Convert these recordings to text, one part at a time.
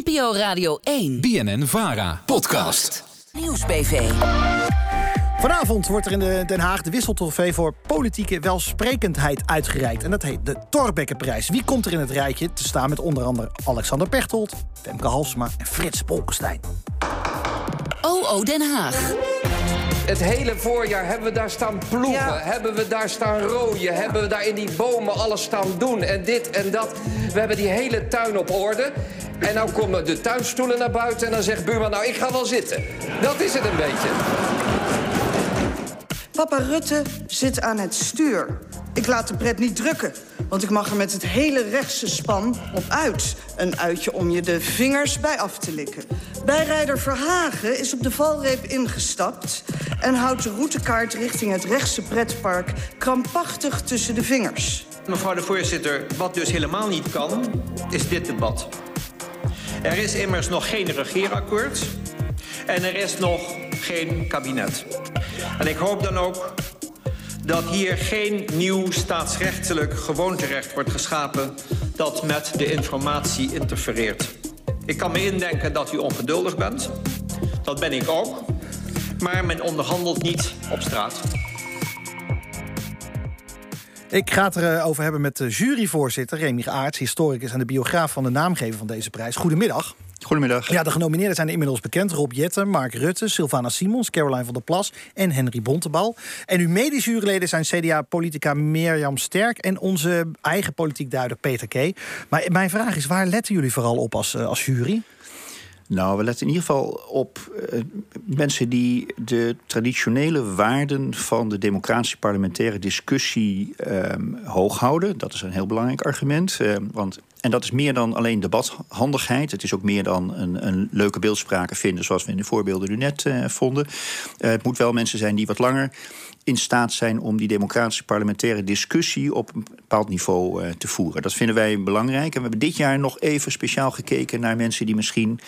NPO Radio 1. BNN Vara. Podcast. Nieuwsbv. Vanavond wordt er in de Den Haag de wisseltrofee voor politieke welsprekendheid uitgereikt. En dat heet de Torbekkenprijs. Wie komt er in het rijtje te staan met onder andere Alexander Pechtold, Femke Halsema en Frits Bolkestein? OO Den Haag. Het hele voorjaar hebben we daar staan ploegen, hebben we daar staan rooien, hebben we daar in die bomen alles staan doen en dit en dat. We hebben die hele tuin op orde. En nou komen de tuinstoelen naar buiten en dan zegt buurman, nou ik ga wel zitten. Dat is het een beetje. Papa Rutte zit aan het stuur. Ik laat de pret niet drukken, want ik mag er met het hele rechtse span op uit. Een uitje om je de vingers bij af te likken. Bijrijder Verhagen is op de valreep ingestapt... en houdt de routekaart richting het rechtse pretpark krampachtig tussen de vingers. Mevrouw de voorzitter, wat dus helemaal niet kan, is dit debat. Er is immers nog geen regeerakkoord en er is nog geen kabinet. En ik hoop dan ook dat hier geen nieuw staatsrechtelijk gewoonterecht wordt geschapen dat met de informatie interfereert. Ik kan me indenken dat u ongeduldig bent. Dat ben ik ook. Maar men onderhandelt niet op straat. Ik ga het erover hebben met de juryvoorzitter Remy Aarts, historicus en de biograaf van de naamgever van deze prijs. Goedemiddag. Goedemiddag. Ja, de genomineerden zijn inmiddels bekend. Rob Jetten, Mark Rutte, Sylvana Simons, Caroline van der Plas en Henry Bontebal. En uw medejuryleden zijn CDA-politica Mirjam Sterk en onze eigen politiek duider Peter K. Maar mijn vraag is, waar letten jullie vooral op als, eh, als jury? Nou, we letten in ieder geval op uh, mensen die de traditionele waarden van de democratische parlementaire discussie um, hoog houden. Dat is een heel belangrijk argument. Uh, want, en dat is meer dan alleen debathandigheid. Het is ook meer dan een, een leuke beeldspraak vinden, zoals we in de voorbeelden nu net uh, vonden. het moet wel mensen zijn die wat langer in staat zijn om die democratische parlementaire discussie op een bepaald niveau uh, te voeren. Dat vinden wij belangrijk. En we hebben dit jaar nog even speciaal gekeken naar mensen die misschien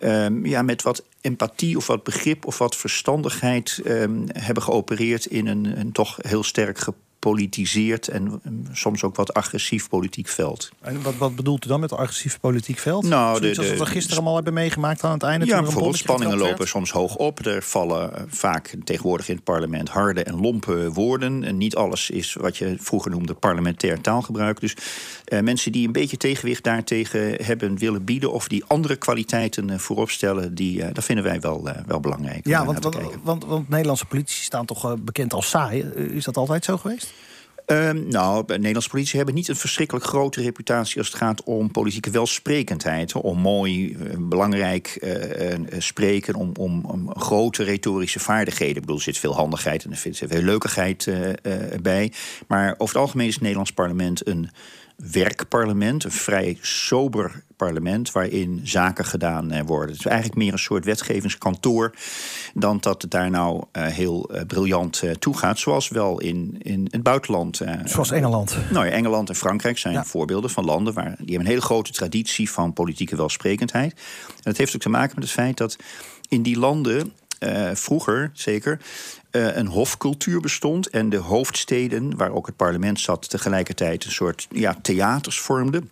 um, ja, met wat empathie of wat begrip of wat verstandigheid um, hebben geopereerd in een, een toch heel sterk gepolitiseerd en soms ook wat agressief politiek veld. En wat, wat bedoelt u dan met agressief politiek veld? Nou, de, de, we gisteren allemaal hebben meegemaakt aan het einde. Ja, bijvoorbeeld spanningen lopen soms hoog op. Er vallen vaak tegenwoordig in het parlement harde en lompe woorden. En niet alles is wat je vroeger noemde parlementair taalgebruik. Dus uh, mensen die een beetje tegenwicht daartegen hebben willen bieden... of die andere kwaliteiten uh, voorop stellen, die, uh, dat vinden wij wel, wel belangrijk. Ja, want, want, want, want, Nederlandse politici staan toch bekend als saai. Is dat altijd zo geweest? Um, nou, Nederlandse politici hebben niet een verschrikkelijk grote reputatie als het gaat om politieke welsprekendheid. Om mooi, belangrijk uh, uh, spreken, om, om, om, grote retorische vaardigheden. Ik bedoel, er zit veel handigheid en er zit veel leukigheid uh, bij. Maar over het algemeen is het Nederlands parlement een werkparlement, een vrij sober parlement waarin zaken gedaan worden. Het is eigenlijk meer een soort wetgevingskantoor dan dat het daar nou uh, heel uh, briljant uh, toegaat, zoals wel in, in het buitenland. zoals Engeland. Nou ja, Engeland en Frankrijk zijn ja. voorbeelden van landen waar die hebben een hele grote traditie van politieke welsprekendheid. En dat heeft ook te maken met het feit dat in die landen uh, vroeger zeker uh, een hofcultuur bestond. En de hoofdsteden, waar ook het parlement zat, tegelijkertijd een soort ja, theaters vormden.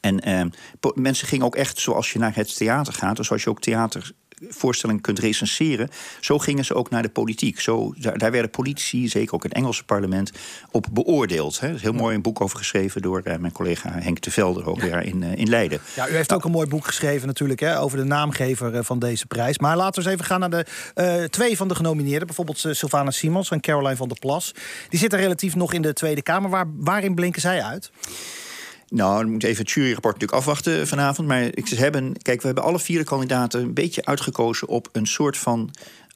En uh, mensen gingen ook echt zoals je naar het theater gaat, dus zoals je ook theater voorstelling kunt recenseren. Zo gingen ze ook naar de politiek. Zo, daar, daar werden politici, zeker ook het Engelse parlement, op beoordeeld. Hè. Er is heel mooi een boek over geschreven door uh, mijn collega Henk de Velde, hoogleraar in, uh, in Leiden. Ja, u heeft nou, ook een mooi boek geschreven natuurlijk hè, over de naamgever uh, van deze prijs. Maar laten we eens even gaan naar de twee van de genomineerden. Bijvoorbeeld Sylvana Simons en Caroline van der Plas. Die zitten relatief nog in de Tweede Kamer. Waar, waarin blinken zij uit? Nou, dan moet even het juryrapport natuurlijk afwachten vanavond. Maar ik hebben, kijk, we hebben alle vier de kandidaten een beetje uitgekozen op een soort van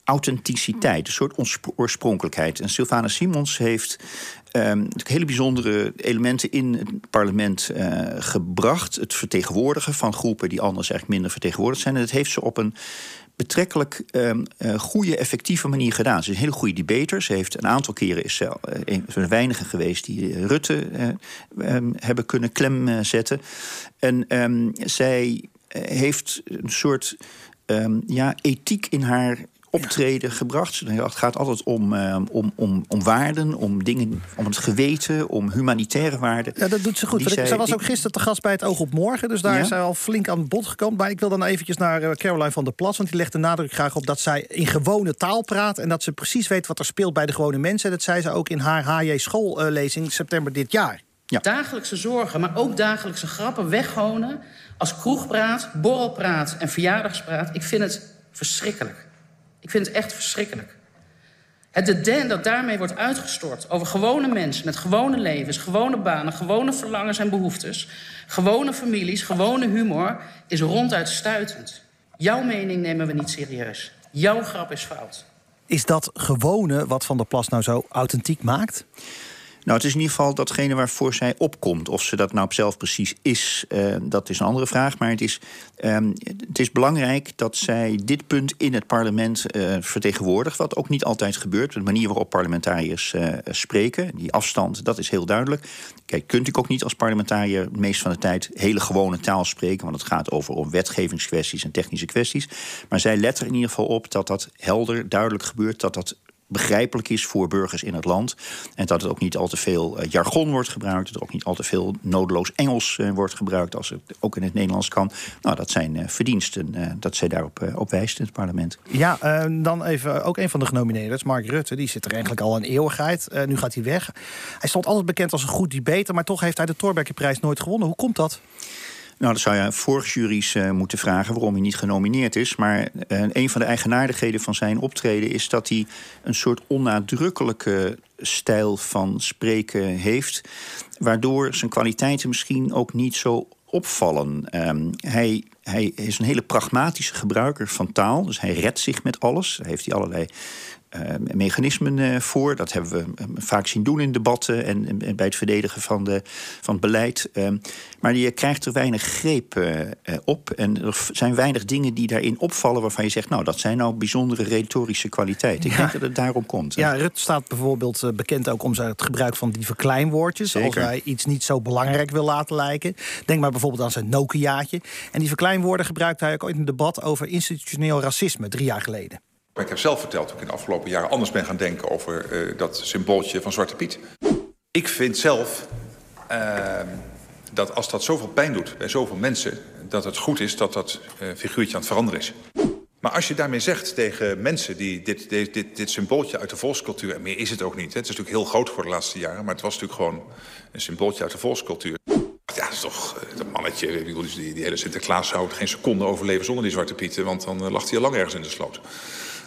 authenticiteit, een soort oorspronkelijkheid. En Sylvana Simons heeft um, hele bijzondere elementen in het parlement uh, gebracht. Het vertegenwoordigen van groepen die anders eigenlijk minder vertegenwoordigd zijn. En dat heeft ze op een betrekkelijk um, uh, goede, effectieve manier gedaan. Ze is een hele goede debater. Ze heeft een aantal keren is ze uh, een van de weinigen geweest die Rutte uh, um, hebben kunnen klem zetten. En um, zij heeft een soort ja, ethiek in haar optreden gebracht. Het gaat altijd om, uh, om, om, om waarden, om dingen, om het geweten, om humanitaire waarden. Ja, dat doet ze goed. Zij, zij was ook gisteren te gast bij het Oog op Morgen. Dus daar ja? is zij al flink aan het bod gekomen. Maar ik wil dan eventjes naar uh, Caroline van der Plas. Want die legt de nadruk graag op dat zij in gewone taal praat. En dat ze precies weet wat er speelt bij de gewone mensen. Dat zei ze ook in haar HJ schoollezing september dit jaar. Ja. Dagelijkse zorgen, maar ook dagelijkse grappen weghonen... als kroegpraat, borrelpraat en verjaardagspraat. Ik vind het verschrikkelijk. Ik vind het echt verschrikkelijk. Het deden dat daarmee wordt uitgestort over gewone mensen... met gewone levens, gewone banen, gewone verlangens en behoeftes... gewone families, gewone humor, is ronduit stuitend. Jouw mening nemen we niet serieus. Jouw grap is fout. Is dat gewone wat Van der Plas nou zo authentiek maakt? Nou, het is in ieder geval datgene waarvoor zij opkomt. Of ze dat nou zelf precies is, uh, dat is een andere vraag. Maar het is, um, het is belangrijk dat zij dit punt in het parlement uh, vertegenwoordigt. Wat ook niet altijd gebeurt. De manier waarop parlementariërs uh, spreken, die afstand, dat is heel duidelijk. Kijk, kunt u ook niet als parlementariër de van de tijd hele gewone taal spreken. Want het gaat over om wetgevingskwesties en technische kwesties. Maar zij let er in ieder geval op dat dat helder, duidelijk gebeurt. Dat dat begrijpelijk is voor burgers in het land. En dat het ook niet al te veel uh, jargon wordt gebruikt. Dat er ook niet al te veel nodeloos Engels uh, wordt gebruikt. Als het ook in het Nederlands kan. Nou, dat zijn uh, verdiensten dat zij daarop op wijst in het parlement. Ja, dan even ook een van de genomineerden, Mark Rutte. Die zit er eigenlijk al een eeuwigheid. nu gaat hij weg. Hij stond altijd bekend als een goed debater. Maar toch heeft hij de Thorbecke-prijs nooit gewonnen. Hoe komt dat? Nou, dat zou je vorige juries uh, moeten vragen waarom hij niet genomineerd is. Maar uh, een van de eigenaardigheden van zijn optreden is dat hij een soort onnadrukkelijke stijl van spreken heeft. Waardoor zijn kwaliteiten misschien ook niet zo opvallen. Um, hij, hij is een hele pragmatische gebruiker van taal. Dus hij redt zich met alles. Heeft hij allerlei mechanismen uh, voor. Dat hebben we vaak zien doen in debatten en, en, bij het verdedigen van, de, van het beleid. Uh, maar je krijgt er weinig greep op. En er zijn weinig dingen die daarin opvallen waarvan je zegt, nou, dat zijn nou bijzondere retorische kwaliteiten. Ik denk dat het daarom komt. Ja, Rutte staat bijvoorbeeld bekend ook om zijn het gebruik van die verkleinwoordjes. Zeker. Als hij iets niet zo belangrijk wil laten lijken. Denk maar bijvoorbeeld aan zijn Nokiaatje. En die verkleinwoorden gebruikte hij ook ooit in een debat over institutioneel racisme drie jaar geleden. Maar ik heb zelf verteld dat ik in de afgelopen jaren anders ben gaan denken over uh, dat symbooltje van Zwarte Piet. Ik vind zelf uh, dat als dat zoveel pijn doet bij zoveel mensen, dat het goed is dat dat uh, figuurtje aan het veranderen is. Maar als je daarmee zegt tegen mensen die dit, dit, dit, symbooltje uit de volkscultuur... en meer is het ook niet, hè, het is natuurlijk heel groot voor de laatste jaren... maar het was natuurlijk gewoon een symbooltje uit de volkscultuur. Ja, dat is toch dat mannetje, die, die hele Sinterklaas zou geen seconde overleven zonder die Zwarte Pieten... want dan lag hij al lang ergens in de sloot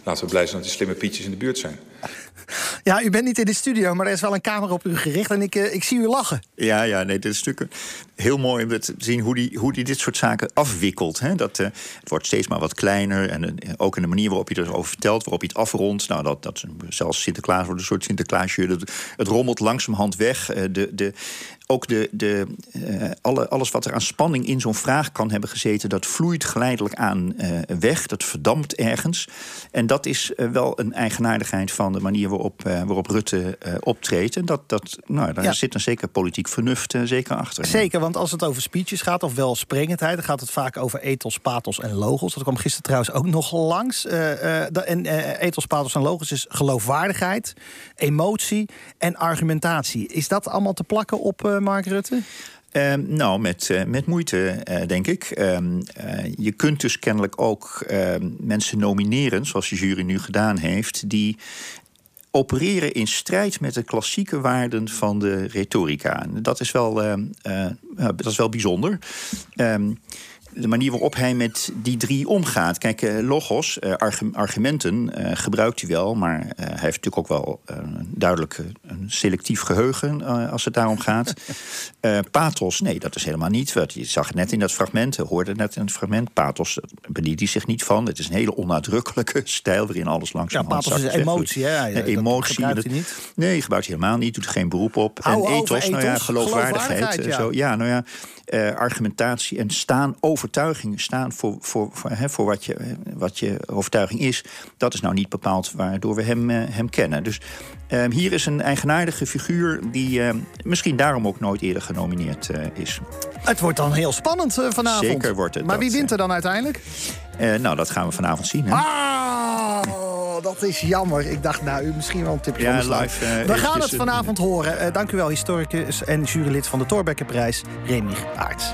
laten we blij zijn dat die slimme pietjes in de buurt zijn. Ja, u bent niet in de studio, maar er is wel een camera op u gericht en ik, uh, ik zie u lachen. Ja, ja, nee, dit is natuurlijk heel mooi om te zien hoe die, hoe die dit soort zaken afwikkelt. Hè? Dat, uh, het wordt steeds maar wat kleiner en uh, ook in de manier waarop je erover vertelt, waarop je het afrondt. Nou, dat, dat zelfs Sinterklaas wordt een soort Sinterklaasje. Dat, het rommelt langzamerhand weg. de, de, ook de, de, uh, alle, alles wat er aan spanning in zo'n vraag kan hebben gezeten, dat vloeit geleidelijk aan uh, weg. Dat verdampt ergens. En dat is uh, wel een eigenaardigheid van de manier waarop, waarop Rutte optreedt. En dat, dat, nou, daar ja. zit een zeker politiek vernuft zeker achter. Zeker, want als het over speeches gaat, of wel sprengendheid, dan gaat het vaak over ethos, pathos en logos. Dat kwam gisteren trouwens ook nog langs. en ethos, pathos en logos is geloofwaardigheid, emotie en argumentatie. Is dat allemaal te plakken op Mark Rutte? Uh, nou, met, uh, met moeite, uh, denk ik. Uh, je kunt dus kennelijk ook ehm, mensen nomineren, zoals de jury nu gedaan heeft, die opereren in strijd met de klassieke waarden van de retorica. Dat is wel, ehm, dat is wel bijzonder de manier waarop hij met die drie omgaat. Kijk, uh, logos, uh, argumenten uh, gebruikt hij wel, maar hij heeft natuurlijk ook wel duidelijk een selectief geheugen als het daarom gaat. pathos, nee, dat is helemaal niet. Wat je zag net in dat fragment, hoorde net in het fragment. Pathos bedient hij zich niet van. Het is een hele onnadrukkelijke stijl waarin alles langs Ja, pathos is emotie, hè? Ja, emotie. Dat gebruikt hij niet? Nee, gebruikt hij helemaal niet. Doet er geen beroep op. En ethos, ethos, nou ja, geloofwaardigheid. ja. Zo, ja, nou ja. Uh, argumentatie en staan, overtuiging, staan voor, voor, voor, hè, voor wat, je, wat je overtuiging is. Dat is nou niet bepaald waardoor we hem, uh, hem kennen. Dus uh, hier is een eigenaardige figuur die misschien daarom ook nooit eerder genomineerd is. Het wordt dan heel spannend vanavond. Zeker wordt het. Maar dat, wie wint er dan uiteindelijk? nou, dat gaan we vanavond zien. Hè? Oh! Oh, dat is jammer. Ik dacht, nou, u misschien wel een tipje Ja, van live, eh, We gaan het vanavond horen. Eh, dank u wel, historicus en jurylid van de Thorbeckenprijs, Remy Aarts.